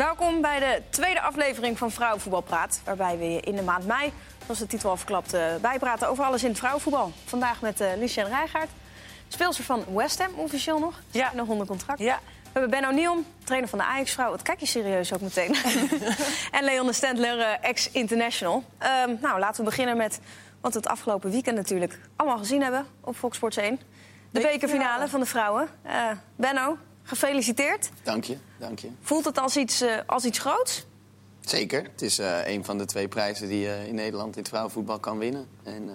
Welkom bij de tweede aflevering van Vrouwenvoetbalpraat. Waarbij we je in de maand mei, zoals de titel al verklapt, eh, bijpraten over alles in het vrouwenvoetbal. Vandaag met uh, Lucien Rijgaard, speelster van West Ham, officieel nog. Ja. Nog onder contract. Ja. We hebben Ben O'Neill, trainer van de Ajax-vrouw. Wat kijk je serieus ook meteen. en Leon de Stendler, eh, ex-international. Ehm, nou, laten we beginnen met wat we het afgelopen weekend natuurlijk allemaal gezien hebben op Fox Sports 1. De bekerfinale van de vrouwen. Benno, gefeliciteerd. Dank je, dank je. Voelt het als iets, eh, als iets groots? Zeker. Het is eh, een van de twee prijzen die je in Nederland in het vrouwenvoetbal kan winnen. En eh,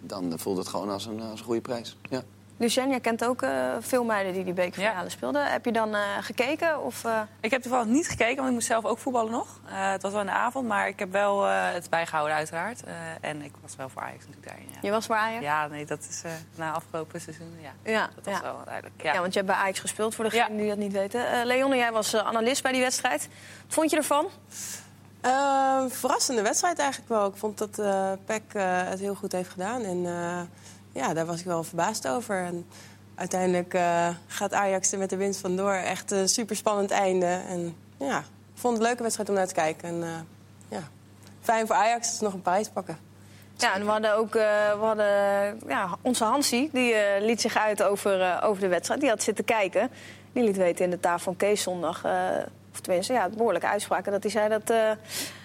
dan voelt het gewoon als een, als een goede prijs. Ja. Lucien, jij kent ook eh, veel meiden die die bekerfinale Ja. speelden. Heb je dan eh, gekeken? Of, eh, Ik heb toevallig niet gekeken, want ik moest zelf ook voetballen nog. Eh, het was wel in de avond, maar ik heb wel eh, het bijgehouden uiteraard. Eh, en ik was wel voor Ajax natuurlijk daarin. Ja, Je was bij Ajax? ja nee, dat is eh, na afgelopen seizoen. Ja, Ja, dat was ja. wel duidelijk. Ja. Ja. want je hebt bij Ajax gespeeld, voor degenen Ja. die dat niet weten. Eh Leon, jij was analist bij die wedstrijd. Wat vond je ervan? Eh, verrassende wedstrijd eigenlijk wel. Ik vond dat eh Peck eh, het heel goed heeft gedaan. En eh, ja, daar was ik wel verbaasd over. En uiteindelijk eh, gaat Ajax er met de winst vandoor. Echt een superspannend einde. En ja, ik vond het een leuke wedstrijd om naar te kijken. En eh, ja, fijn voor Ajax dat ze nog een prijs pakken. Ja, en we hadden ook eh, we hadden, ja, onze Hansie, die liet zich uit over, over de wedstrijd. Die had zitten kijken. Die liet weten in de tafel van Kees zondag, of tenminste, ja, behoorlijke uitspraken, dat hij zei dat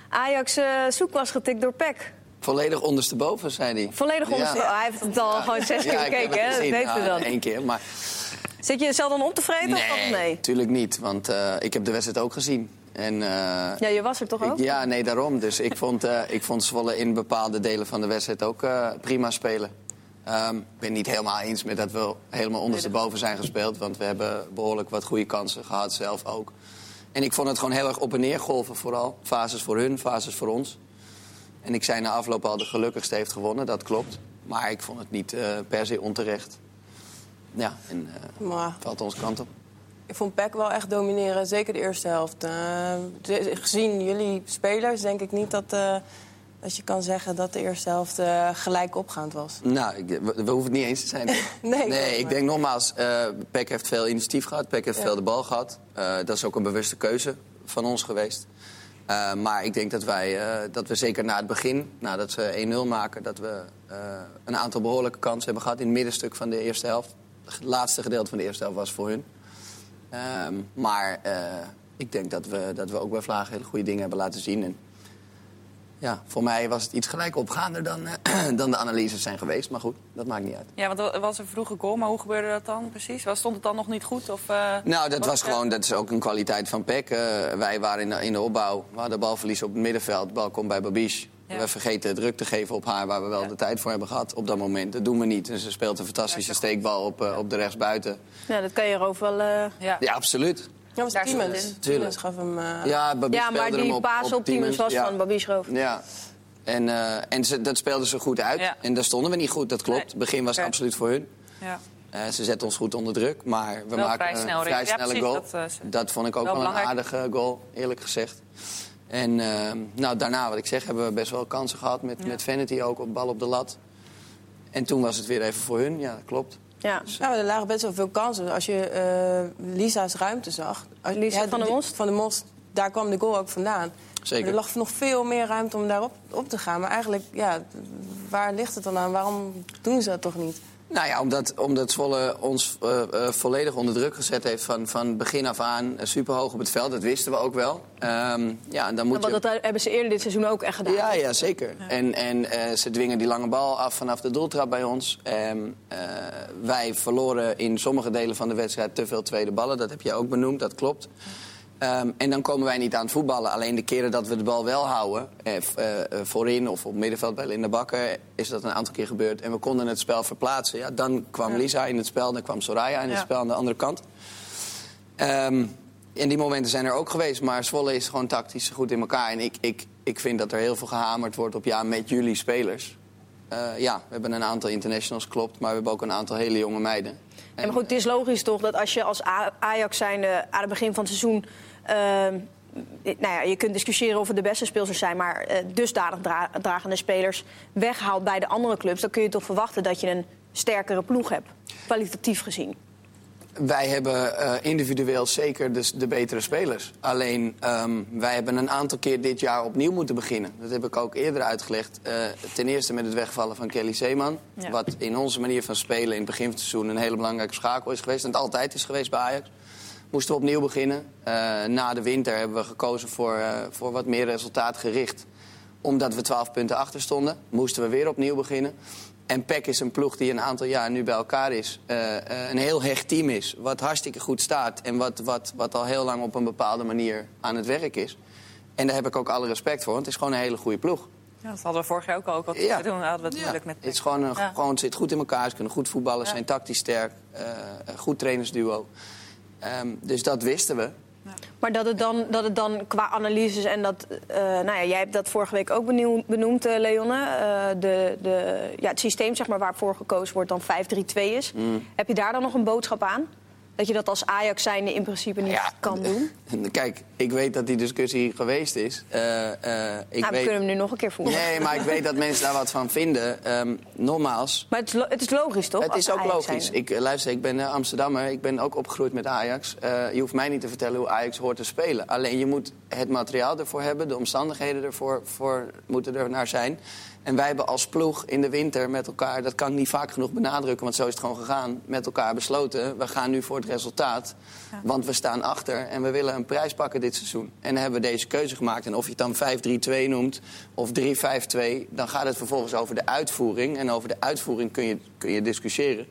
Ajax zoek was getikt door Peck. Volledig ondersteboven, zei hij. Volledig Ja. onderste- Oh, hij heeft het al gewoon zes keer gekeken, hè? dat gezien. weten we Ja, dan. Eén keer, maar Zit je jezelf dan op te vreten? of nee, nee. natuurlijk niet. Want eh, ik heb de wedstrijd ook gezien. En, eh, Ja, je was er toch ook? ik- ja, nee, daarom. Dus ik vond, eh, ik vond Zwolle in bepaalde delen van de wedstrijd ook prima spelen. Ehm, Ik ben niet helemaal eens met dat we helemaal ondersteboven zijn gespeeld. Want we hebben behoorlijk wat goede kansen gehad, zelf ook. En ik vond het gewoon heel erg op en neer golven vooral. Fases voor hun, fases voor ons. En ik zei na afloop al, de gelukkigste heeft gewonnen, dat klopt. Maar ik vond het niet eh, per se onterecht. Ja, en Maar valt onze kant op. ik vond Peck wel echt domineren, zeker de eerste helft. Eh, gezien jullie spelers denk ik niet dat, dat je kan zeggen dat de eerste helft gelijk opgaand was. Nou, ik, we, we hoeven het niet eens te zijn. Nee, nee ik maar- denk nogmaals, Peck heeft veel initiatief gehad. Peck heeft Ja. veel de bal gehad. Eh, dat is ook een bewuste keuze van ons geweest. Eh, maar ik denk dat wij, eh, dat we zeker na het begin, nadat ze 1-0 maken... dat we eh, een aantal behoorlijke kansen hebben gehad in het middenstuk van de eerste helft. Het laatste gedeelte van de eerste helft was voor hun. Ehm, maar ik denk dat we, dat we ook bij Vlagen hele goede dingen hebben laten zien. En ja, voor mij was het iets gelijk opgaander dan, eh, dan de analyses zijn geweest. Maar goed, dat maakt niet uit. Ja, want er was een vroege goal, maar hoe gebeurde dat dan precies? Was- Stond het dan nog niet goed? Of, eh, Nou, dat was gewoon, dat is ook een kwaliteit van PEC. Eh, wij waren in de, in de opbouw, we hadden balverlies op het middenveld. De bal komt bij Babiche. Ja. We vergeten druk te geven op haar, waar we wel Ja. de tijd voor hebben gehad op dat moment. Dat doen we niet. En ze speelt een fantastische steekbal op, op de rechtsbuiten. Ja, dat kan je erover wel... eh, Ja. Ja, absoluut. Ja, was Tiemens. Tiemens gaf hem... eh, Ja, maar die op, paas op, Tiemens was Ja. van Roof. Ja. En, eh, en ze, dat speelden ze goed uit. Ja. En daar stonden we niet goed, dat klopt. Nee. Het begin was absoluut voor hun. Ja. Eh, ze zetten ons goed onder druk, maar we Wel maken vrij snel, een vrij snelle goal. dat, vond ik ook wel wel, een aardige goal, eerlijk gezegd. En nou, daarna, wat ik zeg, hebben we best wel kansen gehad met, Ja. met Vanity ook op bal op de lat. En toen was het weer even voor hun, ja, dat klopt. Ja. Ja, er lagen best wel veel kansen. Als je eh, Lisa's ruimte zag. Als, Lisa van die- Most? Van der Most, daar kwam de goal ook vandaan. Zeker. Er lag nog veel meer ruimte om daarop op te gaan. Maar eigenlijk, ja, waar ligt het dan aan? Waarom doen ze dat toch niet? Nou ja, omdat, omdat Zwolle ons eh, eh, volledig onder druk gezet heeft van, van begin af aan. eh, super hoog op het veld, dat wisten we ook wel. Ehm, ja, en dan moet Want je... dat hebben ze eerder dit seizoen ook echt gedaan. Ja, ja zeker. En, en eh, ze dwingen die lange bal af vanaf de doeltrap bij ons. Ehm, eh, wij verloren in sommige delen van de wedstrijd te veel tweede ballen. Dat heb je ook benoemd, dat klopt. Ehm, en dan komen wij niet aan het voetballen. Alleen de keren dat we de bal wel houden, eh, eh, eh, voorin of op middenveld bij Linda Bakker, is dat een aantal keer gebeurd. En we konden het spel verplaatsen. Ja, dan kwam Lisa in het spel, dan kwam Soraya in het Ja. spel aan de andere kant. Ehm, en die momenten zijn er ook geweest, maar Zwolle is gewoon tactisch goed in elkaar. En ik, ik, ik vind dat er heel veel gehamerd wordt op ja, met jullie spelers. Eh, ja, we hebben een aantal internationals, klopt, maar we hebben ook een aantal hele jonge meiden. Ja, maar goed, het is logisch toch dat als je als Ajax zijnde aan het begin van het seizoen... ehm, nou ja, je kunt discussiëren of het de beste speelsters zijn... maar eh, dusdanig dra- dragende spelers weghaalt bij de andere clubs... dan kun je toch verwachten dat je een sterkere ploeg hebt, kwalitatief gezien. Wij hebben eh, individueel zeker dus de betere spelers. Alleen, ehm, wij hebben een aantal keer dit jaar opnieuw moeten beginnen. Dat heb ik ook eerder uitgelegd. Eh, ten eerste met het wegvallen van Kelly Zeeman. Ja. Wat in onze manier van spelen in het begin van het seizoen... een hele belangrijke schakel is geweest. En het altijd is geweest bij Ajax. Moesten we opnieuw beginnen. Eh, na de winter hebben we gekozen voor, eh, voor wat meer resultaatgericht. Omdat we 12 punten achter stonden, moesten we weer opnieuw beginnen. En PEC is een ploeg die een aantal jaar nu bij elkaar is. eh, een heel hecht team is. Wat hartstikke goed staat. En wat, wat, wat al heel lang op een bepaalde manier aan het werk is. En daar heb ik ook alle respect voor. Want het is gewoon een hele goede ploeg. Ja, dat hadden we vorig jaar ook al. Ook wat Ja. toen hadden we het Ja. moeilijk met Het is gewoon een, Ja. gewoon, het zit goed in elkaar. Ze kunnen goed voetballen, zijn tactisch sterk. goed trainersduo. Ehm, dus dat wisten we. Maar dat het dan, dat het dan qua analyses en dat... eh, nou ja, jij hebt dat vorige week ook benoemd, eh, Leonne. Eh, de, de, ja, het systeem zeg maar, waarvoor gekozen wordt dan 5-3-2 is. Mm. Heb je daar dan nog een boodschap aan? Dat je dat als Ajax zijnde in principe niet Ja, kan doen? Kijk, ik weet dat die discussie geweest is. Eh, ik nou, we weet... kunnen hem nu nog een keer voeren. Nee, maar ik weet dat mensen daar wat van vinden. Ehm nogmaals, Maar het is, het is logisch, toch? het is ook Ajax logisch. zijnde? Ik, eh, luister, ik ben Amsterdammer. Ik ben ook opgegroeid met Ajax. Je hoeft mij niet te vertellen hoe Ajax hoort te spelen. Alleen je moet het materiaal ervoor hebben. De omstandigheden ervoor voor, moeten er naar zijn. En wij hebben als ploeg in de winter met elkaar... dat kan ik niet vaak genoeg benadrukken, want zo is het gewoon gegaan... met elkaar besloten, we gaan nu voor het resultaat. Want we staan achter en we willen een prijs pakken dit seizoen. En dan hebben we deze keuze gemaakt. En of je het dan 5-3-2 noemt of 3-5-2... dan gaat het vervolgens over de uitvoering. En over de uitvoering kun je, kun je discussiëren.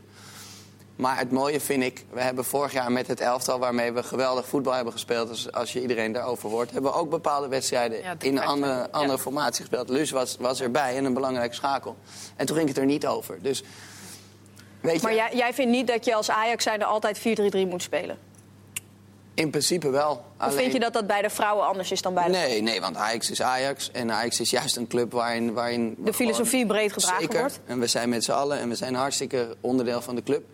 Maar het mooie vind ik, we hebben vorig jaar met het elftal waarmee we geweldig voetbal hebben gespeeld, als, als je iedereen daarover hoort, hebben we ook bepaalde wedstrijden Ja, in een 3-5-2, andere, formatie gespeeld. Luus was, was erbij en een belangrijke schakel. En toen ging het er niet over. Dus, weet je, Maar jij, jij vindt niet dat je als Ajax zijnde altijd 4-3-3 moet spelen? in principe wel. Of vind je dat dat bij de vrouwen anders is dan bij de Nee, nee, want Ajax is Ajax. En Ajax is juist een club waarin... waarin De filosofie breed gedragen Zeker. wordt? En we zijn met z'n allen en we zijn hartstikke onderdeel van de club.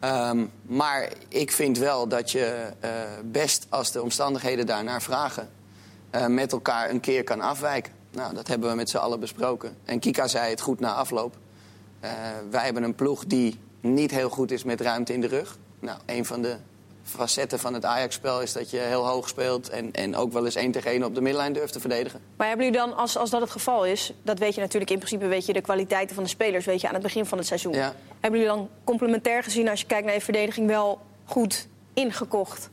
Ehm, maar ik vind wel dat je eh, best, als de omstandigheden daarnaar vragen... eh, met elkaar een keer kan afwijken. Nou, dat hebben we met z'n allen besproken. En Kika zei het goed na afloop. Eh, wij hebben een ploeg die niet heel goed is met ruimte in de rug. Nou, een van de facetten van het Ajax-spel is dat je heel hoog speelt... En, en ook wel eens één tegen één op de middenlijn durft te verdedigen. Maar hebben jullie dan, als, als dat het geval is, dat weet je natuurlijk in principe, weet je de kwaliteiten van de spelers, weet je aan het begin van het seizoen. Ja. Hebben jullie dan complementair gezien, als je kijkt naar je verdediging, wel goed ingekocht?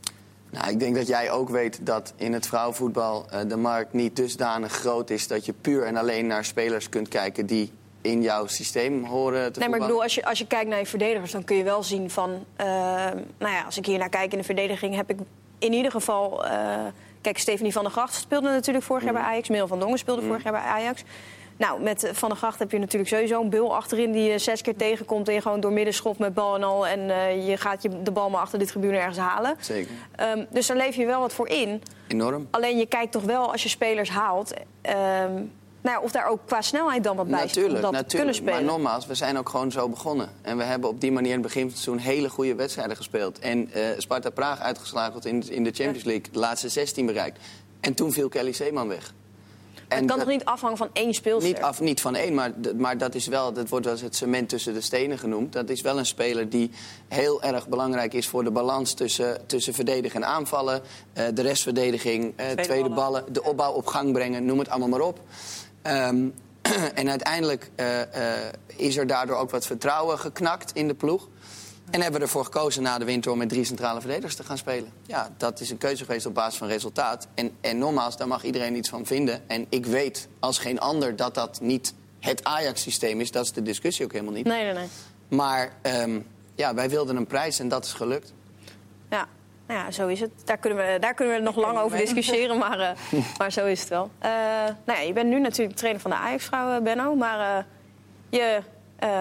Nou, ik denk dat jij ook weet dat in het vrouwenvoetbal eh, de markt niet dusdanig groot is... dat je puur en alleen naar spelers kunt kijken die in jouw systeem horen te Nee, maar ik bedoel, als je, als je kijkt naar je verdedigers, dan kun je wel zien van... eh, nou ja, als ik hier naar kijk in de verdediging, heb ik in ieder geval... eh, kijk, Stephanie van der Gracht speelde natuurlijk vorig jaar bij Ajax. Merel van Dongen speelde vorig jaar bij Ajax. Nou, met eh, Van der Gracht heb je natuurlijk sowieso een bul achterin... die je zes keer tegenkomt en je gewoon door midden schopt met bal en al... en eh, je gaat je de bal maar achter de tribune ergens halen. Zeker. Ehm, dus daar leef je wel wat voor in. Enorm. Alleen je kijkt toch wel, als je spelers haalt... ehm, nou ja, of daar ook qua snelheid dan wat bij zit om Natuurlijk, dat te kunnen natuurlijk. Maar spelen. nogmaals, we zijn ook gewoon zo begonnen. En we hebben op die manier in het begin van het seizoen hele goede wedstrijden gespeeld. En eh, Sparta Praag uitgeschakeld in, in de Champions League. De laatste 16 bereikt. En toen viel Kelly Zeeman weg. het kan dat- toch niet afhangen van één speelster? Niet, af, niet van één, maar, maar dat, is wel, dat wordt wel eens het cement tussen de stenen genoemd. Dat is wel een speler die heel erg belangrijk is voor de balans tussen, tussen verdedigen en aanvallen. eh, de restverdediging, eh, tweede, ballen. ballen, de opbouw op gang brengen, noem het allemaal maar op. Ehm, en uiteindelijk eh, eh, is er daardoor ook wat vertrouwen geknakt in de ploeg. En hebben we ervoor gekozen na de winter om met drie centrale verdedigers te gaan spelen. Ja, dat is een keuze geweest op basis van resultaat. En, en nogmaals, daar mag iedereen iets van vinden. En ik weet als geen ander dat dat niet het Ajax-systeem is. Dat is de discussie ook helemaal niet. Nee, nee, nee. Maar ehm, ja, wij wilden een prijs en dat is gelukt. Nou ja, zo is het. Daar kunnen we, daar kunnen we nog lang over discussiëren, maar, eh, maar zo is het wel. Eh, nou ja, je bent nu natuurlijk trainer van de Ajax-vrouw, Benno. Maar eh, je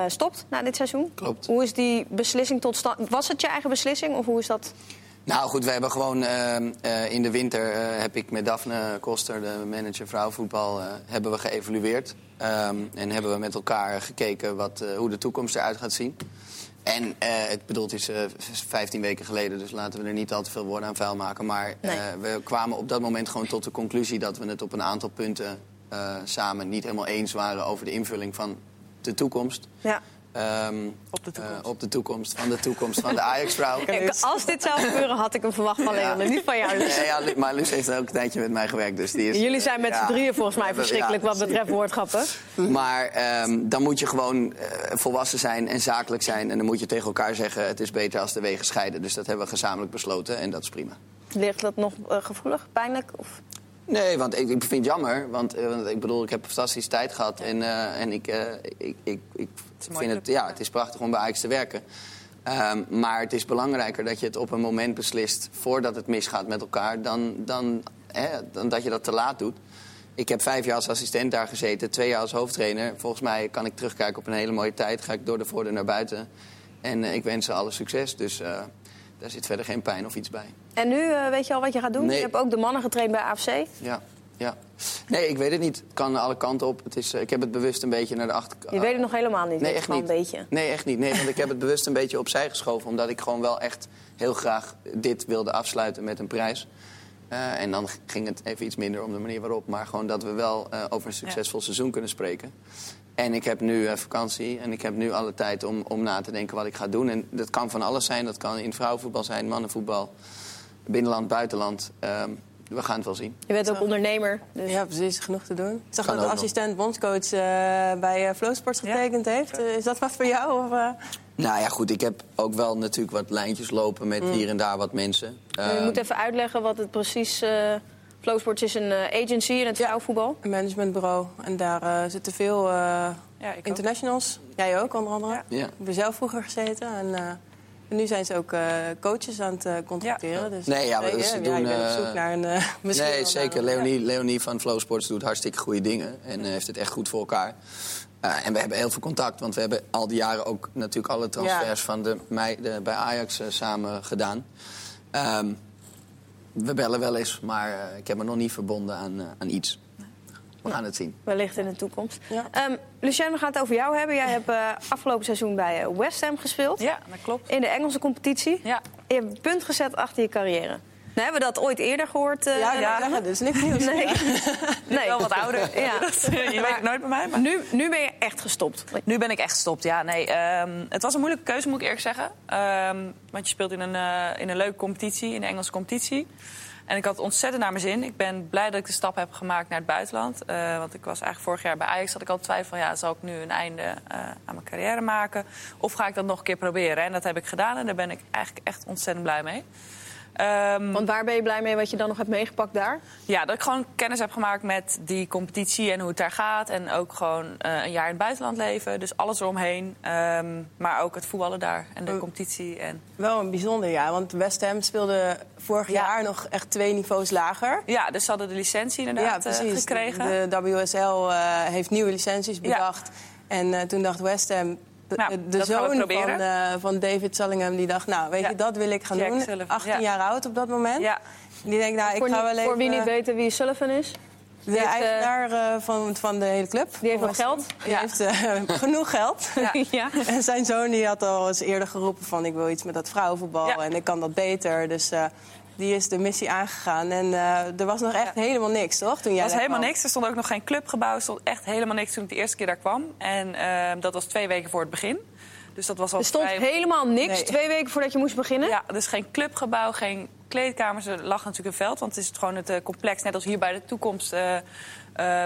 stopt na dit seizoen. Klopt. Hoe is die beslissing tot stand... Was het je eigen beslissing of hoe is dat... Nou goed, we hebben gewoon in de winter heb ik met Daphne Koster, de manager vrouwenvoetbal, hebben we geëvalueerd. Ehm, en hebben we met elkaar gekeken wat, hoe de toekomst eruit gaat zien. En eh, het bedoeld is eh, 15 weken geleden, dus laten we er niet al te veel woorden aan vuil maken. Maar eh, Nee. we kwamen op dat moment gewoon tot de conclusie dat we het op een aantal punten samen niet helemaal eens waren over de invulling van de toekomst. Ja. Ehm, Op de toekomst. eh, op de toekomst van de toekomst van de Ajax-vrouw. Als dit zou gebeuren, had ik hem verwacht van Ja. Leon. Niet van jou. Nee, ja, Lu- maar Luus heeft ook een tijdje met mij gewerkt. Dus die is, Jullie zijn met ja. z'n drieën volgens mij Ja, verschrikkelijk wat betreft woordgrappen. Maar ehm, dan moet je gewoon eh, volwassen zijn en zakelijk zijn. En dan moet je tegen elkaar zeggen: het is beter als de wegen scheiden. Dus dat hebben we gezamenlijk besloten en dat is prima. Ligt dat nog eh, gevoelig, pijnlijk? Of... Nee, want ik, ik vind het jammer. Want, eh, want ik bedoel, ik heb een fantastische tijd gehad. En, eh, en ik, eh, ik, ik, ik mooie vind het, ja, het is prachtig om bij Ajax te werken. Ehm, maar het is belangrijker dat je het op een moment beslist... voordat het misgaat met elkaar, dan, dan, hè, dan dat je dat te laat doet. Ik heb vijf jaar als assistent daar gezeten, twee jaar als hoofdtrainer. Volgens mij kan ik terugkijken op een hele mooie tijd. Ga ik door de voordeur naar buiten. En ik wens ze alle succes. Dus daar zit verder geen pijn of iets bij. En nu eh, weet je al wat je gaat doen? Nee. Je hebt ook de mannen getraind bij AFC. Ja, ja. Nee, ik weet het niet. Het kan alle kanten op. Het is, eh, ik heb het bewust een beetje naar de achterkant. Je weet het nog helemaal niet. Nee, echt niet. een beetje. Nee, echt niet. Nee, want ik heb het bewust een beetje opzij geschoven. Omdat ik gewoon wel echt heel graag dit wilde afsluiten met een prijs. Eh, en dan ging het even iets minder om de manier waarop. Maar gewoon dat we wel eh, over een succesvol seizoen kunnen spreken. En ik heb nu vakantie en ik heb nu alle tijd om, om na te denken wat ik ga doen. En dat kan van alles zijn. Dat kan in vrouwenvoetbal zijn, mannenvoetbal, binnenland, buitenland. Ehm, we gaan het wel zien. Je bent ook ondernemer. Dus Ja, precies. Genoeg te doen. Ik zag Kan dat de assistent bondscoach eh, bij uh, Flowsports getekend heeft. Eh, is dat wat voor jou? Of, eh? Nou ja, goed. Ik heb ook wel natuurlijk wat lijntjes lopen met hier en daar wat mensen. je Ehm, moet even uitleggen wat het precies... eh Flowsports is een eh, agency in het vrouwenvoetbal. Een managementbureau. En daar eh, zitten veel eh, Ja, ook. internationals. Jij ook, onder andere. Ja. Ja. Ik heb er zelf vroeger gezeten. En, eh, en nu zijn ze ook eh, coaches aan het eh, contracteren. Dus Nee, ja, maar ze ja, doen, eh, zoek naar een... misschien Nee, zeker. Leonie, Leonie van Flow Sports doet hartstikke goede dingen. En heeft het echt goed voor elkaar. En we hebben heel veel contact. Want we hebben al die jaren ook natuurlijk alle transfers van de meiden bij Ajax samen gedaan. Ehm, we bellen wel eens, maar ik heb me nog niet verbonden aan, aan iets. We gaan het zien. Wellicht in de toekomst. Ja. Ehm Lucien, we gaan het over jou hebben. Jij hebt eh, afgelopen seizoen bij eh, West Ham gespeeld. Ja, dat klopt. In de Engelse competitie. Ja. Je hebt een punt gezet achter je carrière. Nou, hebben we dat ooit eerder gehoord? eh, Ja, ja. ja. dat is niks nieuws. Nee. nee. Wel wat ouder. Ja. je weet het nooit bij mij. Maar... Nu, nu ben je echt gestopt. Nu ben ik echt gestopt, ja. Nee, ehm, het was een moeilijke keuze, moet ik eerlijk zeggen. Ehm, want je speelt in een, eh, in een leuke competitie, in de Engelse competitie. En ik had ontzettend naar mijn zin. Ik ben blij dat ik de stap heb gemaakt naar het buitenland. Eh, want ik was eigenlijk vorig jaar bij Ajax. had ik al twijfel van, ja, zal ik nu een einde eh, aan mijn carrière maken? Of ga ik dat nog een keer proberen? En dat heb ik gedaan en daar ben ik eigenlijk echt ontzettend blij mee. Ehm, Want waar ben je blij mee wat je dan nog hebt meegepakt daar? ja, dat ik gewoon kennis heb gemaakt met die competitie en hoe het daar gaat. En ook gewoon eh, een jaar in het buitenland leven. Dus alles eromheen. Ehm, maar ook het voetballen daar en de Oh. competitie. En... Wel een bijzonder jaar, want West Ham speelde vorig Ja. jaar nog echt twee niveaus lager. Ja, dus ze hadden de licentie Ja, inderdaad eh, precies. gekregen. De WSL eh, heeft nieuwe licenties bedacht. En eh, toen dacht West Ham... De, Nou, de zoon van, eh, van David Sallingham die dacht, nou, weet Ja. je, dat wil ik gaan Jack doen. Sullivan, 18 ja. jaar oud op dat moment. Ja, Die denkt, nou, ik voor, ga wel even... voor wie niet weet wie Sullivan is. De heeft, eh, eigenaar eh, van, van de hele club. Die heeft nog geld. Die Ja. heeft genoeg geld. Ja. En zijn zoon die had al eens eerder geroepen van... ik wil iets met dat vrouwenvoetbal Ja. en ik kan dat beter. Dus eh, die is de missie aangegaan. En eh, er was nog echt helemaal niks, toch? Toen jij er was helemaal kwam? niks. Er stond ook nog geen clubgebouw. Er stond echt helemaal niks toen ik de eerste keer daar kwam. En ehm, dat was twee weken voor het begin. Dus dat was al Er stond vrij- helemaal niks Nee. twee weken voordat je moest beginnen. Ja, dus geen clubgebouw, geen kleedkamers. Er lag natuurlijk een veld, want het is gewoon het eh, complex. Net als hier bij de toekomst eh,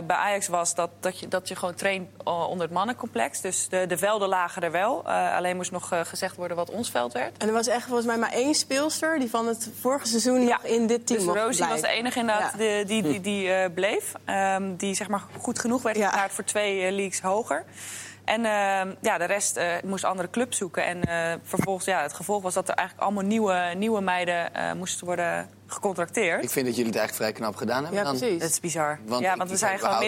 bij Ajax was, dat, dat, je, dat je gewoon traint eh, onder het mannencomplex. Dus de, de velden lagen er wel. Eh, alleen moest nog eh, gezegd worden wat ons veld werd. En er was echt volgens mij maar één speelster... die van het vorige seizoen Ja. nog in dit team Dus mocht Rosie was de enige inderdaad Ja. die, die, die eh, bleef. Ehm, die zeg maar goed genoeg werd Ja. voor twee eh, leagues hoger. En ehm, ja, de rest eh, moest andere clubs zoeken. En eh, vervolgens, ja, het gevolg was dat er eigenlijk allemaal nieuwe, nieuwe meiden eh, moesten worden gecontracteerd. Ik vind dat jullie het eigenlijk vrij knap gedaan hebben. Ja, dan. precies. Dat is bizar. Want ja, want we zijn gewoon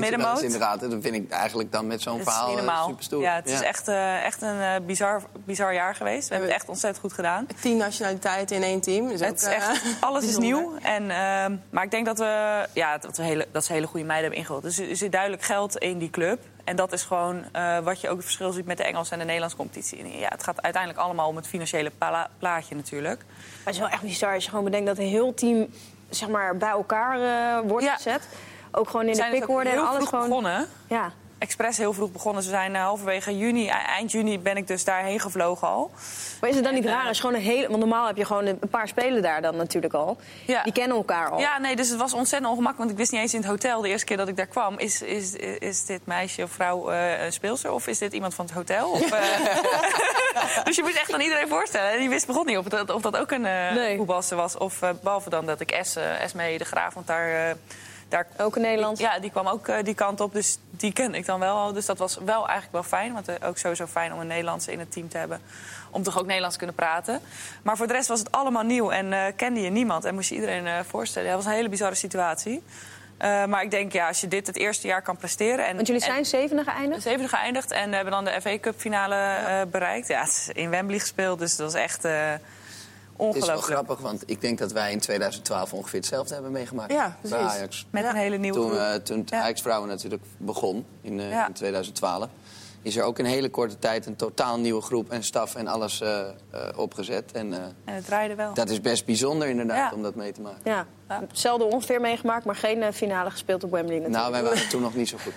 middenmoot. Inderdaad, en dan vind ik eigenlijk dan met zo'n verhaal super stoer. Ja, het is echt, eh, echt een bizar, bizar jaar geweest. We hebben het echt ontzettend goed gedaan. Tien nationaliteiten in één team. Dus Het is ook, echt, alles is nieuw. En, ehm, maar ik denk dat we, ja, dat, we hele, dat ze hele goede meiden hebben ingewild. Dus er zit duidelijk geld in die club. En dat is gewoon eh, wat je ook het verschil ziet met de Engelse en de Nederlandse competitie. Ja, het gaat uiteindelijk allemaal om het financiële pla- plaatje natuurlijk. Maar het is wel echt bizar als je gewoon bedenkt dat een heel team zeg maar, bij elkaar eh, wordt Ja. gezet. Ook gewoon in de dus ook pickorde en alles gewoon. begonnen. Ja. Expres heel vroeg begonnen. Ze zijn eh, halverwege juni, e- eind juni ben ik dus daarheen gevlogen al. Maar is het dan niet eh, raar? Is gewoon een hele, want normaal heb je gewoon een paar spelen daar dan natuurlijk al. Ja. Die kennen elkaar al. Ja, nee, dus het was ontzettend ongemakkelijk. Want ik wist niet eens in het hotel, de eerste keer dat ik daar kwam... is, is, is dit meisje of vrouw eh, een speelster of is dit iemand van het hotel? Of, dus je moet echt aan iedereen voorstellen. En die wist begon niet of dat, of dat ook een Nee. voetbalster was. Of, eh, behalve dan dat ik Es, eh Esmee de Graaf, want daar... eh, daar Ook in Nederland. Ja, die kwam ook eh, die kant op, dus die ken ik dan wel al. Dus dat was wel eigenlijk wel fijn, want uh, ook sowieso fijn om een Nederlandse in het team te hebben. Om toch ook Nederlands te kunnen praten. Maar voor de rest was het allemaal nieuw en uh, kende je niemand. En moest je iedereen voorstellen. Dat was een hele bizarre situatie. Uh, maar ik denk, ja, als je dit het eerste jaar kan presteren... En, Want jullie zijn zevende geëindigd? Zevende geëindigd en hebben dan de FA Cup finale ja. bereikt. Ja, het is in Wembley gespeeld, dus dat was echt... Het is wel grappig, want ik denk dat wij in 2012 ongeveer hetzelfde hebben meegemaakt. Ja, precies. Bij Ajax. Met een hele nieuwe Toen, uh, toen ja. Ajax Vrouwen natuurlijk begon in, uh, ja. in, 2012... is er ook in hele korte tijd een totaal nieuwe groep en staf en alles uh, opgezet. En, en, het draaide wel. Dat is best bijzonder inderdaad, om dat mee te maken. Ja. Hetzelfde ongeveer meegemaakt, maar geen finale gespeeld op Wembley natuurlijk. Nou, wij waren toen nog niet zo goed.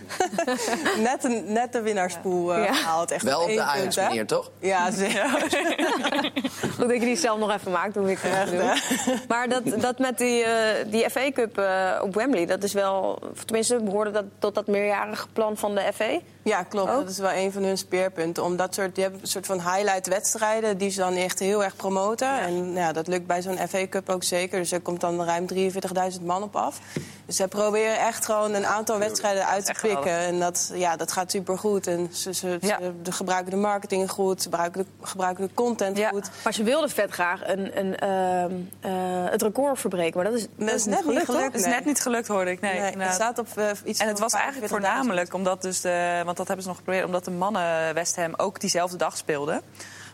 net, een, net de winnaarspoel gehaald. Echt wel op de Ajax manier, toch? Ja, zeker. Goed dat je die zelf nog even maakt, hoe ik het doe. Maar dat, dat met die, uh, die FA Cup uh, op Wembley, dat is wel... Tenminste, behoorde dat tot dat meerjarige plan van de FA? Ja, klopt. Ook? Dat is wel een van hun speerpunten. Om dat soort, die hebben een soort van highlight-wedstrijden die ze dan echt heel erg promoten. Ja. En ja, dat lukt bij zo'n FA Cup ook zeker. Dus er komt dan ruim 43.000 man op af. Dus ze proberen echt gewoon een aantal wedstrijden uit te pikken. En dat, ja, dat gaat supergoed. En ze, ze, ja. ze gebruiken de marketing goed, ze gebruiken de, gebruiken de content ja. goed. Maar ze wilden vet graag een, een, uh, uh, het record verbreken. Maar dat is, dat is net niet gelukt. nee. is net niet gelukt, hoorde ik. Nee, nee het staat op uh, iets En het was eigenlijk voornamelijk omdat dus de... Want dat hebben ze nog geprobeerd, omdat de mannen West Ham ook diezelfde dag speelden.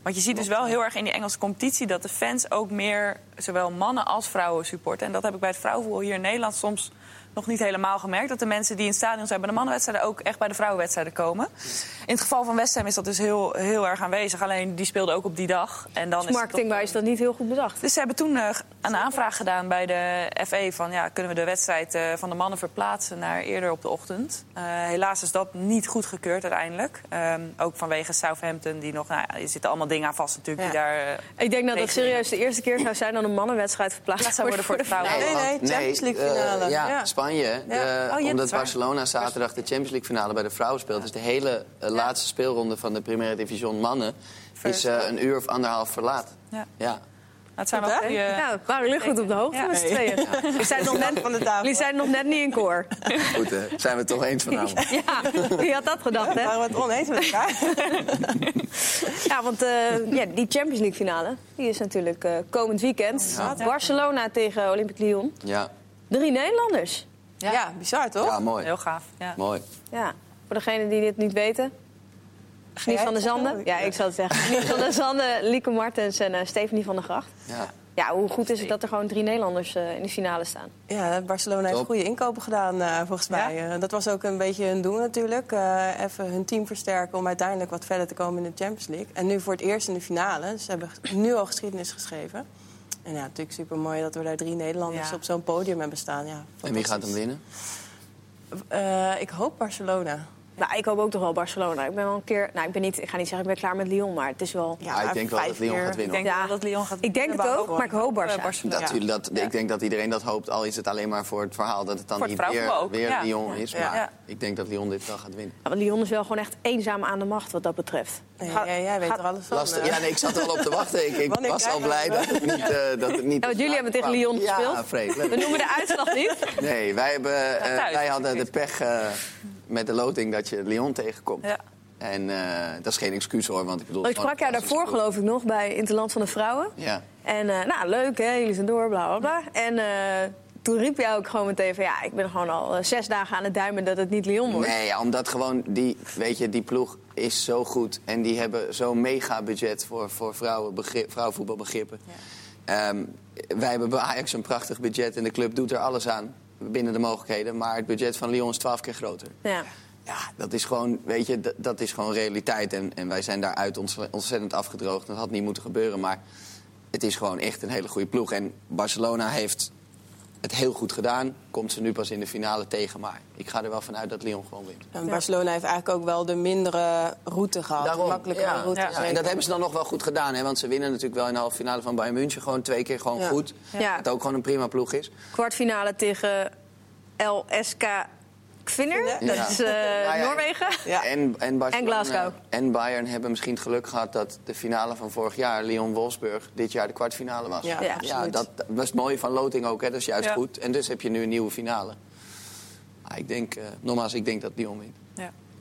Want je ziet dus wel heel erg in die Engelse competitie dat de fans ook meer zowel mannen als vrouwen supporten. En dat heb ik bij het vrouwenvoetbal hier in Nederland soms nog niet helemaal gemerkt. Dat de mensen die in het stadion zijn bij de mannenwedstrijden ook echt bij de vrouwenwedstrijden komen. In het geval van West Ham is dat dus heel, heel erg aanwezig. Alleen die speelde ook op die dag. En dan dus marketingwijs is dat niet heel goed bedacht. Dus ze hebben toen uh, een aanvraag gedaan bij de FE van ja, kunnen we de wedstrijd uh, van de mannen verplaatsen naar eerder op de ochtend. Uh, helaas is dat niet goedgekeurd uiteindelijk. Um, ook vanwege Southampton, die nog, nou, er zitten allemaal dingen aan vast natuurlijk. Ja. Die daar, Ik denk dat dat serieus de eerste keer zou zijn dat een mannenwedstrijd verplaatst zou worden voor de vrouwen. Nee, nee, nee, Champions League finale. ja. ja. Spanje. De, ja. oh, omdat Barcelona zaterdag de Champions League finale bij de vrouwen speelt. Dus de hele uh, ja. laatste speelronde van de Primera Division mannen is uh, een uur of anderhalf verlaat. Ja. ja. Het zijn wel. Ja, we waren jullie goed op de hoogte met z'n tweeën. Jullie zijn, nog net, van de tafel. jullie zijn nog net niet in koor. Goed, hè? Zijn we het toch eens vanavond? Ja, wie had dat gedacht, hè? Waren we het oneens met elkaar? ja, want uh, ja, die Champions League finale die is natuurlijk uh, komend weekend. Ja. Barcelona tegen Olympique Lyon. Ja. Drie Nederlanders. Ja. ja, bizar toch? Ja, mooi. Heel gaaf. Ja. Mooi. Ja, voor degenen die dit niet weten. Geniet van der Zanden. Ja, ik zal het zeggen. Geniet van der Zanden, Lieke Martens en uh, Stephanie van der Gracht. Ja. Ja, hoe goed is het dat er gewoon drie Nederlanders uh, in de finale staan? Ja, Barcelona heeft goede inkopen gedaan, uh, volgens mij. Ja? dat was ook een beetje hun doel natuurlijk. even hun team versterken om uiteindelijk wat verder te komen in de Champions League. En nu voor het eerst in de finale. Ze hebben nu al geschiedenis geschreven. En ja, natuurlijk super mooi dat we daar drie Nederlanders ja. op zo'n podium hebben staan. Ja, en wie gaat hem winnen? Uh, ik hoop Barcelona. Nou, ik hoop ook toch wel Barcelona. Ik ben wel een keer. Nou, ik ben niet. Ik ga niet zeggen, ik ben klaar met Lyon, maar het is wel. Ja, ik denk wel dat Lyon gaat winnen. Ik denk ja. wel dat Lyon gaat Ik denk het ook, maar ik hoop. Barcelona. Dat, ja. dat, ik denk dat iedereen dat hoopt, al is het alleen maar voor het verhaal dat het dan niet weer, weer ja. Lyon is. Maar ik denk dat Lyon dit wel gaat winnen. Ja, want Lyon is wel gewoon echt eenzaam aan de macht wat dat betreft. Ja, jij weet er alles van. Lastig. Ja, nee, ik zat er al op te wachten. Ik, ik was al blij dat het niet. Uh, dat het niet want jullie hebben tegen Lyon gespeeld. Ja. We noemen de uitslag niet. Nee, wij, hebben, uh, wij hadden de pech uh, met de loting dat je Lyon tegenkomt. Ja. En uh, dat is geen excuus hoor, want ik bedoel... Ik sprak jou daarvoor geloof ik nog bij Interland van de Vrouwen. Ja. En uh, nou, leuk hè, jullie zijn door, bla bla bla. En uh, toen riep jij ook gewoon meteen van... ja, ik ben gewoon al zes dagen aan het duimen dat het niet Lyon wordt. Nee, ja, omdat gewoon die, weet je, die ploeg is zo goed. En die hebben zo'n mega budget voor, voor vrouwen, begrip, vrouwenvoetbalbegrippen. Ja. Um, wij hebben bij Ajax een prachtig budget en de club doet er alles aan. Binnen de mogelijkheden. Maar het budget van Lyon is twaalf keer groter. Ja. Ja, dat is gewoon, weet je, dat, dat is gewoon realiteit. En, en wij zijn daaruit ontzettend afgedroogd. Dat had niet moeten gebeuren, maar het is gewoon echt een hele goede ploeg. En Barcelona heeft het heel goed gedaan. Komt ze nu pas in de finale tegen. Maar ik ga er wel vanuit dat Lyon gewoon wint. En Barcelona heeft eigenlijk ook wel de mindere route gehad. Daarom, de makkelijkere ja. route. Ja, en dat hebben ze dan nog wel goed gedaan. Hè? Want ze winnen natuurlijk wel in de halve finale van Bayern München. Gewoon twee keer gewoon Ja. goed. Ja. Het ook gewoon een prima ploeg is. Kwartfinale tegen LSK Kvinner. Ja. Dat is eh, ja, Noorwegen. Ja. En, en, En Glasgow. En Bayern hebben misschien het geluk gehad dat de finale van vorig jaar, Lyon-Wolfsburg, dit jaar de kwartfinale was. Ja, Ja. dat, was het mooie van loting ook. Hè? Dat is juist Ja. goed. En dus heb je nu een nieuwe finale. Maar ik denk, eh, nogmaals, ik denk dat Lyon wint.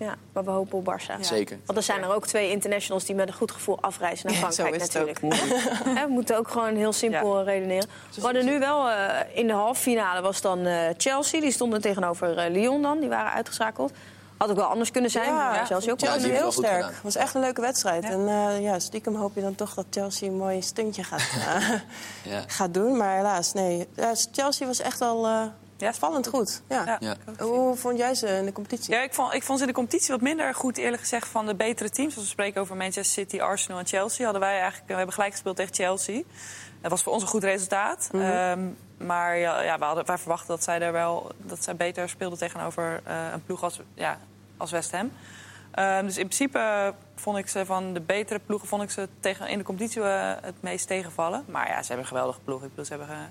Ja. Maar we hopen op Barça. Zeker. Want er zijn er ook twee internationals die met een goed gevoel afreizen naar Ja, Frankrijk zo is het natuurlijk. We moeten ook gewoon heel simpel redeneren. We hadden nu wel eh, in de halve finale was dan eh, Chelsea. Die stonden tegenover eh, Lyon dan. Die waren uitgeschakeld. Had ook wel anders kunnen zijn. maar Ja, Chelsea ook wel. heel sterk. Het was echt een leuke wedstrijd. En eh, ja, stiekem hoop je dan toch dat Chelsea een mooi stuntje gaat, eh, Ja. gaat doen. Maar helaas, nee. Ja, Chelsea was echt al eh Ja. vallend goed. Ja. Hoe vond jij ze in de competitie? Ja, ik vond, ik vond ze in de competitie wat minder goed, eerlijk gezegd, van de betere teams. Als we spreken over Manchester City, Arsenal en Chelsea, hadden wij eigenlijk, we hebben gelijk gespeeld tegen Chelsea. Dat was voor ons een goed resultaat. Ehm, maar ja, ja, we hadden, wij verwachten dat zij, er wel, dat zij beter speelden tegenover eh, een ploeg als, ja, als West Ham. Ehm, dus in principe vond ik ze van de betere ploegen vond ik ze tegen, in de competitie eh, het meest tegenvallen. Maar ja, ze hebben een geweldige ploeg. Ik bedoel, ze hebben eh,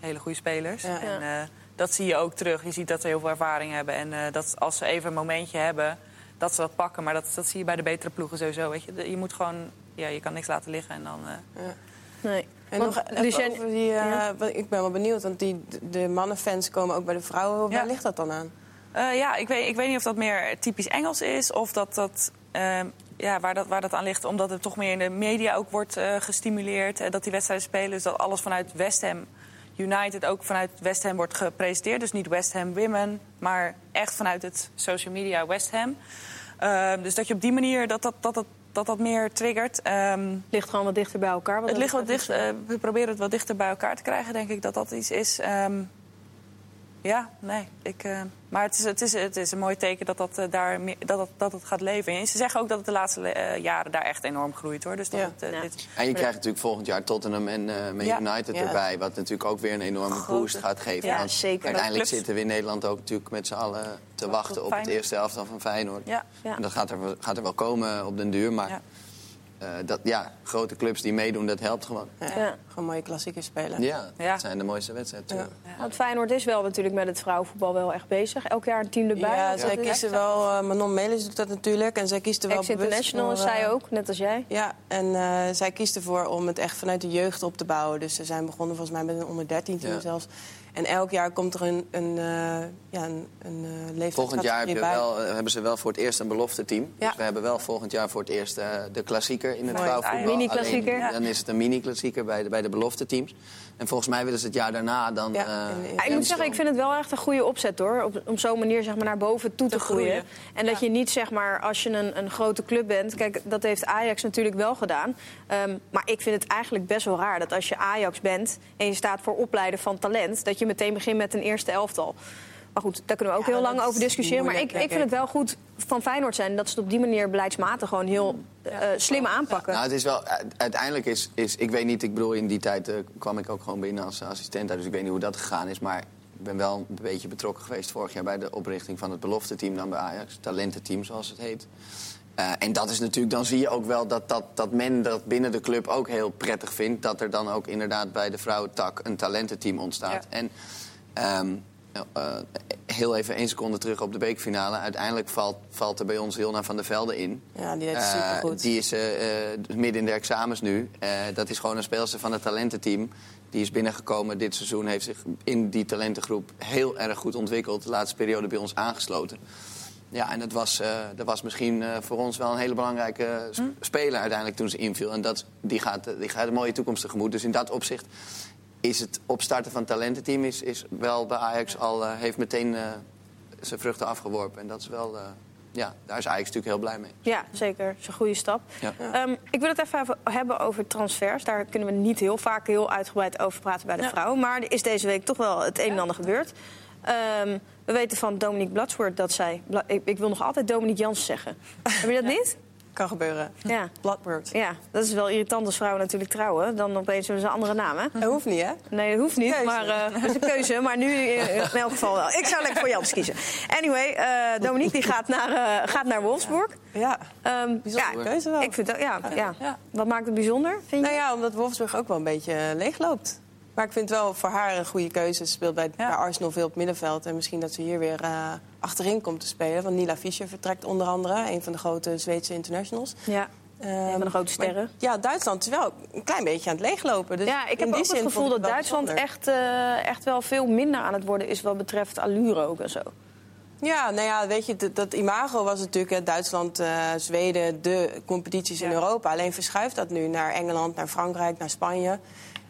hele goede spelers. Ja. En eh, dat zie je ook terug. Je ziet dat ze heel veel ervaring hebben. En eh, dat als ze even een momentje hebben, dat ze dat pakken. Maar dat, dat zie je bij de betere ploegen sowieso. Weet je. Je moet gewoon, ja, je kan niks laten liggen. En dan, eh, Nee. En Want nog Lucien- over die, eh, Ja. ik ben wel benieuwd, want die, de mannenfans komen ook bij de vrouwen. Waar Ja. ligt dat dan aan? Eh, ja, ik weet, ik weet niet of dat meer typisch Engels is of dat dat. ehm, ja, waar dat, waar dat aan ligt, omdat het toch meer in de media ook wordt eh, gestimuleerd. eh, dat die wedstrijden spelen. Dus dat alles vanuit West Ham United ook vanuit West Ham wordt gepresenteerd. Dus niet West Ham Women, maar echt vanuit het social media West Ham. Ehm, dus dat je op die manier dat dat, dat, dat, dat, dat meer triggert. Ehm, ligt gewoon wat dichter bij elkaar. wat het ligt wat betreft. dicht, eh, we proberen het wat dichter bij elkaar te krijgen, denk ik dat dat iets is. Ehm, ja, nee. Ik, eh, maar het is, het, is, het is een mooi teken dat, dat, eh, daar, meer- dat, dat, dat het gaat leven. En ze zeggen ook dat het de laatste eh, jaren daar echt enorm groeit. hoor. Dus dat Ja. het, Ja. dit, En je krijgt natuurlijk volgend jaar Tottenham en eh Man Ja. United Ja. erbij. Wat natuurlijk ook weer een enorme Grote. boost gaat geven. Ja, zeker. Uiteindelijk Clubs. zitten we in Nederland ook natuurlijk met z'n allen te Wachten op het eerste elftal van Feyenoord. ja. Ja. En dat gaat er, wel- gaat er wel komen op den duur. Maar Ja. eh, dat, ja, grote clubs die meedoen, dat helpt gewoon. Ja, Ja. Gewoon mooie klassiekers spelen. Ja, Ja. dat zijn de mooiste wedstrijden. Ja. Want Feyenoord is wel natuurlijk met het vrouwenvoetbal wel echt bezig. Elk jaar een team erbij. Ja, zij kiezen wel... eh, Manon Melis doet dat natuurlijk. En zij kiest er wel bewust Ex-international is zij eh, ook, net als jij. Ja, en eh, zij kiest ervoor om het echt vanuit de jeugd op te bouwen. Dus ze zijn begonnen volgens mij met een onder 13 team Ja. zelfs. En elk jaar komt er een, een, eh ja, een, een eh Volgend jaar heb je bij. wel, eh, hebben ze wel voor het eerst een belofte team. Ja. Dus we hebben wel volgend jaar voor het eerst de klassieker in het vrouwenvoetbal. Mini-klassieker. Alleen, Dan is het een mini-klassieker bij de, bij de belofte teams. En volgens mij willen ze het jaar daarna dan... Ja, eh, Ja, ik moet zeggen, ik vind het wel echt een goede opzet hoor. Op, om zo'n manier zeg maar, naar boven toe te, Te groeien. groeien. En dat je niet zeg maar, als je een, een grote club bent. Kijk, dat heeft Ajax natuurlijk wel gedaan. Ehm, maar ik vind het eigenlijk best wel raar dat als je Ajax bent en je staat voor opleiden van talent, dat je meteen begint met een eerste elftal. Maar goed, daar kunnen we ook Ja, heel lang over is discussiëren. Maar ik, ik vind het wel goed van Feyenoord zijn dat ze het op die manier beleidsmatig gewoon heel eh, slim aanpakken. Nou, het is wel, uiteindelijk is, is, ik weet niet, ik bedoel, in die tijd eh, kwam ik ook gewoon binnen als assistent, dus ik weet niet hoe dat gegaan is, maar ik ben wel een beetje betrokken geweest vorig jaar bij de oprichting van het belofte team dan bij Ajax, talententeam zoals het heet. Eh, en dat is natuurlijk, dan zie je ook wel dat, dat, dat men dat binnen de club ook heel prettig vindt. Dat er dan ook inderdaad bij de vrouwentak een talententeam ontstaat. Ja. En ehm, eh, heel even één seconde terug op de bekerfinale. Uiteindelijk valt, valt er bij ons Hilna van der Velde in. Ja, die deed het Eh, supergoed. die is eh, midden in de examens nu. Dat is gewoon een speelster van het talententeam. Die is binnengekomen dit seizoen. Heeft zich in die talentengroep heel erg goed ontwikkeld. De laatste periode bij ons aangesloten. Ja, en dat was, dat was misschien voor ons wel een hele belangrijke sp- speler uiteindelijk toen ze inviel. En dat, die, gaat, die gaat een mooie toekomst tegemoet. Dus in dat opzicht is het opstarten van het talententeam is, is wel bij Ajax al eh, heeft meteen eh, zijn vruchten afgeworpen. En dat is wel, eh, ja, daar is Ajax natuurlijk heel blij mee. Ja, zeker. Dat is een goede stap. Ja. Ehm, ik wil het even hebben over transfers. Daar kunnen we niet heel vaak heel uitgebreid over praten bij de Ja. vrouwen. Maar er is deze week toch wel het een en ander gebeurd. Ehm, we weten van Dominique Bladswoord dat zij... Ik wil nog altijd Dominique Jans zeggen. Heb je dat niet? Kan gebeuren. Ja. Bloodbird. ja, dat is wel irritant als vrouwen natuurlijk trouwen. Dan opeens hebben ze een andere naam, hè? Dat hoeft niet, hè? Nee, dat hoeft niet, Keuze. maar eh, dat is een keuze. Maar nu eh, in elk geval wel. Ik zou lekker voor Jans kiezen. Anyway, eh, Dominique die gaat naar, gaat naar Wolfsburg. Ja. Ehm, Bijzondere keuze wel. Ik vind dat, ja, ja. Ja. Wat maakt het bijzonder, vind je? Nou ja, omdat Wolfsburg ook wel een beetje leeg loopt. Maar ik vind wel voor haar een goede keuze. Ze speelt bij, Arsenal veel op middenveld. En misschien dat ze hier weer eh, achterin komt te spelen. Want Nila Fischer vertrekt onder andere. Een van de grote Zweedse internationals. Ja. Van de grote maar sterren. ja, Duitsland is wel een klein beetje aan het leeglopen. Dus ja, ik heb ook het gevoel dat Duitsland echt, eh, echt wel veel minder aan het worden is wat betreft allure ook en zo. Ja, nou ja, weet je, dat, dat imago was natuurlijk hè, Duitsland, eh, Zweden, de competities in. Europa. Alleen verschuift dat nu naar Engeland, naar Frankrijk, naar Spanje.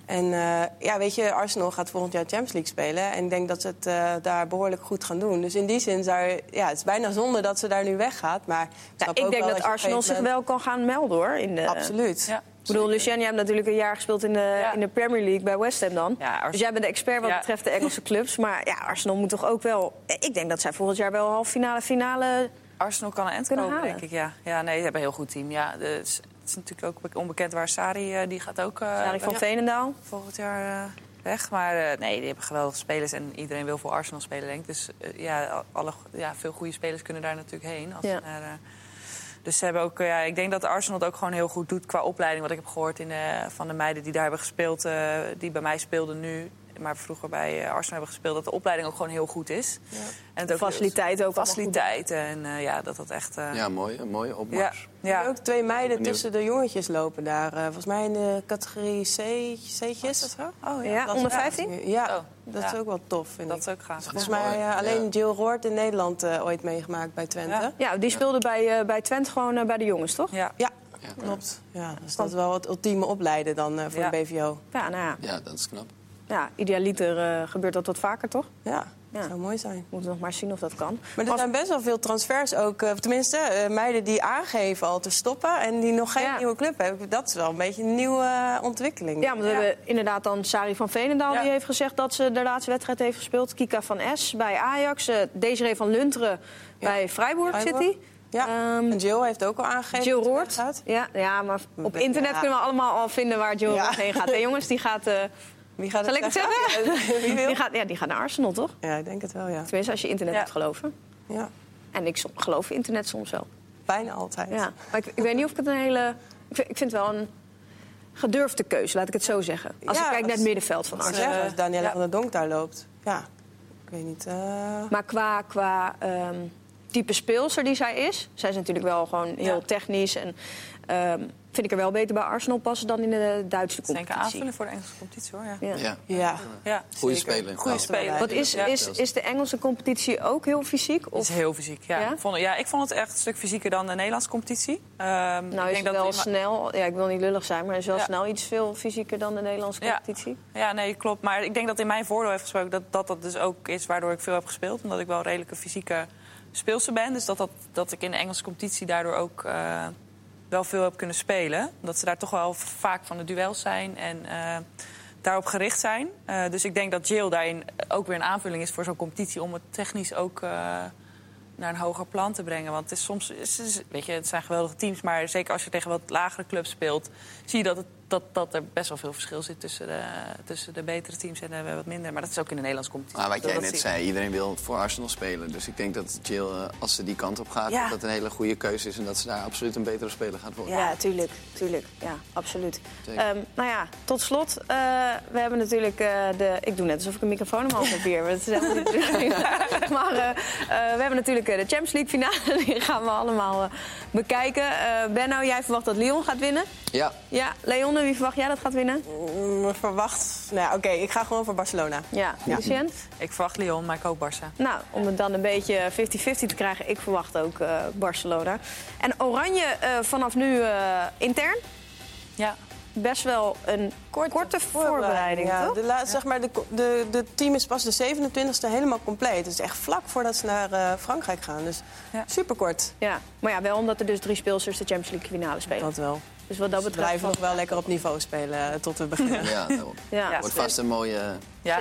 En eh, ja, weet je, Arsenal gaat volgend jaar Champions League spelen. En ik denk dat ze het eh, daar behoorlijk goed gaan doen. Dus in die zin zou ja, het is bijna zonde dat ze daar nu weggaat. Maar ik, denk wel dat je Arsenal zich wel kan gaan melden hoor. In de, Absoluut. Ja. Ik bedoel, Lucien, jij hebt natuurlijk een jaar gespeeld in de, Ja. in de Premier League bij West Ham dan. Ja, Ars- dus jij bent de expert wat Ja. betreft de Engelse clubs. Maar ja, Arsenal moet toch ook wel... Ik denk dat zij volgend jaar wel half finale, finale... Arsenal kan een komen, halen. denk ik. Ja. ja, nee, ze hebben een heel goed team. Ja, het, is, het is natuurlijk ook onbekend waar Sari, eh, die gaat ook... eh, Sari van Veenendaal. volgend jaar eh, weg. Maar nee, die hebben geweldige spelers en iedereen wil voor Arsenal spelen, denk ik. Dus ja, alle, ja, veel goede spelers kunnen daar natuurlijk heen. Als Ja. ze naar, dus ze hebben ook, ja, ik denk dat Arsenal het ook gewoon heel goed doet qua opleiding. Wat ik heb gehoord in, de- van de meiden die daar hebben gespeeld, die bij mij speelden nu, maar vroeger bij eh, Arsenal hebben gespeeld, dat de opleiding ook gewoon heel goed is. En het De faciliteiten ook. Faciliteiten en eh, ja, dat dat echt. eh, Ja, mooi, een mooie ja, opmars. Er ja. zijn ook twee meiden Benieuwd. tussen de jongetjes lopen daar. volgens mij in de categorie C, C'tjes. Dat zo? Oh Ja, Dat- onder 15? Ja, Oh, dat ja. is ook wel tof, vind Dat ik. is ook gaaf. Volgens mij alleen Ja. Jill Roord in Nederland eh, ooit meegemaakt bij Twente. Ja. Ja, Ja, die speelde bij, eh, bij Twente gewoon bij de jongens, toch? Ja. Ja. klopt. Ja, dus dat is wel het ultieme opleiden dan eh, voor Ja. de BVO. Ja, nou ja. Ja, dat is knap. Ja idealiter eh, gebeurt dat wat vaker, toch? Ja, Ja. dat zou mooi zijn. Moeten we nog maar zien of dat kan. Maar er Als- zijn best wel veel transfers ook. eh, tenminste, eh, meiden die aangeven al te stoppen... en die nog geen Ja. nieuwe club hebben. Dat is wel een beetje een nieuwe ontwikkeling. Ja, want we Ja. hebben inderdaad dan Sari van Veenendaal... Ja. die heeft gezegd dat ze de laatste wedstrijd heeft gespeeld. Kika van S bij Ajax. Desiree van Lunteren bij Freiburg, hij. Ja, Ehm, en Jill heeft ook al aangegeven Jill Roord. Ja, ja, maar op Ja. internet kunnen we allemaal al vinden waar Jill heen gaat. Hé jongens, die gaat, eh, Wie gaat zal ik het zeggen? Die gaat, ja, die gaat naar Arsenal, toch? Ja, ik denk het wel, ja. Tenminste, als je internet Ja. moet geloven. ja. En ik som- geloof internet soms wel. Bijna altijd. Ja. Maar ik, ik weet niet of ik het een hele... Ik vind, ik vind het wel een gedurfde keuze, laat ik het zo zeggen. Als Ja, ik kijk naar het middenveld van Arsenal. zeggen, als Daniela Ja. van der Donk daar loopt. Ja, ik weet niet. eh, Maar qua, qua ehm, type speelster die zij is... zij is natuurlijk wel gewoon heel Ja. technisch... en ehm, vind ik er wel beter bij Arsenal passen dan in de Duitse Ik denk competitie. aanvullen voor de Engelse competitie hoor. Ja. Ja. Ja. ja. Ja. Goeie speler. Goeie speler. Wat is, is, is de Engelse competitie ook heel fysiek? Het Of is heel fysiek, ja. Ja? Ik vond, ja, ik vond het echt een stuk fysieker dan de Nederlandse competitie. Ehm, nou ik is denk dat wel snel... Ja, ik wil niet lullig zijn, maar is wel Ja. snel iets veel fysieker dan de Nederlandse competitie. Ja, nee, klopt. Maar ik denk dat in mijn voordeel heeft gesproken dat, dat dat dus ook is waardoor ik veel heb gespeeld. Omdat ik wel redelijke fysieke speelster ben. Dus dat, dat, dat ik in de Engelse competitie daardoor ook eh, wel veel heb kunnen spelen. Omdat ze daar toch wel vaak van de duels zijn en eh, daarop gericht zijn. Eh, dus ik denk dat Jill daarin ook weer een aanvulling is voor zo'n competitie... om het technisch ook naar een hoger plan te brengen. Want het is soms, weet je, het zijn geweldige teams... maar zeker als je tegen wat lagere clubs speelt... zie je dat, het, dat, dat er best wel veel verschil zit tussen de, tussen de betere teams en de wat minder. Maar dat is ook in de Nederlandse competitie. Maar wat jij Dat net zei, iedereen wil voor Arsenal spelen. Dus ik denk dat Jill, eh, als ze die kant op gaat, Ja. dat dat een hele goede keuze is. En dat ze daar absoluut een betere speler gaat worden. Ja, tuurlijk. tuurlijk. Ja, absoluut. Ehm, nou ja, tot slot. eh, we hebben natuurlijk eh, de... Ik doe net alsof ik een microfoon hand heb hier. Maar, het is helemaal niet maar we hebben natuurlijk de Champions League finale. Die gaan we allemaal bekijken. Benno, jij verwacht dat Lyon gaat winnen. Ja, Ja, Leon, wie verwacht jij dat gaat winnen? Mm, verwacht. Nou ja, oké, ik ga gewoon voor Barcelona. Ja, Lucien? Ik verwacht Lyon, maar ik ook Barça. Nou, om het dan een beetje 50-50 te krijgen, ik verwacht ook eh, Barcelona. En Oranje eh, vanaf nu eh, intern. Ja. Best wel een korte, voorbereiding, ja, toch? De, la- zeg maar, de, de, de team is pas de 27e helemaal compleet. Het is echt vlak voordat ze naar eh, Frankrijk gaan. Dus Ja. superkort. Ja, maar ja, wel omdat er dus drie speelsters de Champions League finale spelen. Dat wel. Dus wat dat Ze betreft... blijven nog wel lekker op niveau spelen eh, tot we beginnen. ja. Ja, Ja. Wordt vast een mooie Ja.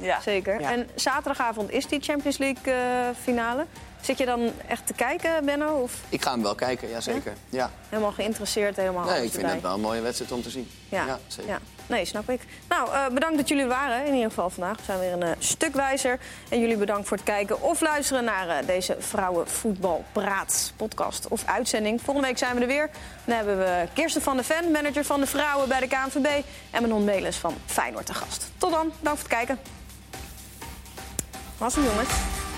Ja. zeker. Ja. En zaterdagavond is die Champions League eh, finale. Zit je dan echt te kijken, Benno? Of Ik ga hem wel kijken, ja zeker. Ja. helemaal geïnteresseerd, helemaal Nee, ik vind erbij? het wel een mooie wedstrijd om te zien. Ja, zeker. Nee, snap ik. Nou, eh, bedankt dat jullie waren. In ieder geval vandaag. We zijn weer een eh, stuk wijzer. En jullie bedankt voor het kijken of luisteren naar eh, deze Vrouwenvoetbalpraat podcast of uitzending. Volgende week zijn we er weer. Dan hebben we Kirsten van de Ven, manager van de vrouwen bij de KNVB. En Manon Melis van Feyenoord te gast. Tot dan. Dank voor het kijken. Was hem, jongens.